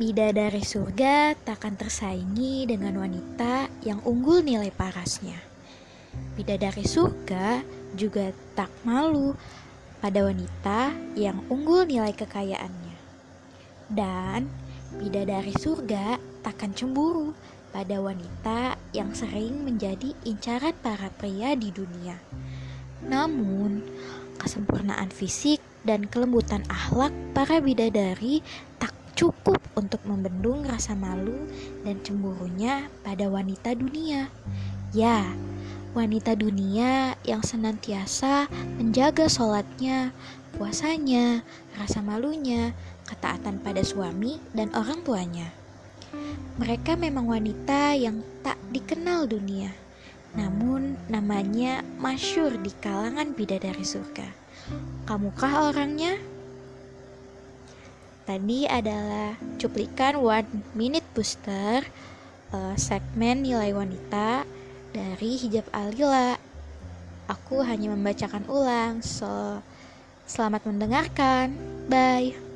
Bidadari surga takkan tersaingi dengan wanita yang unggul nilai parasnya. Bidadari surga juga tak malu pada wanita yang unggul nilai kekayaannya. Dan bidadari surga takkan cemburu pada wanita yang sering menjadi incaran para pria di dunia. Namun, kesempurnaan fisik dan kelembutan akhlak para bidadari tak cukup untuk membendung rasa malu dan cemburunya pada wanita dunia. Ya, wanita dunia yang senantiasa menjaga sholatnya, puasanya, rasa malunya, ketaatan pada suami dan orang tuanya. Mereka memang wanita yang tak dikenal dunia, namun namanya masyur di kalangan bidadari surga. Kamukah orangnya? Tadi adalah cuplikan One Minute Booster uh, segmen nilai wanita dari Hijab Alila. Aku hanya membacakan ulang, so selamat mendengarkan. Bye.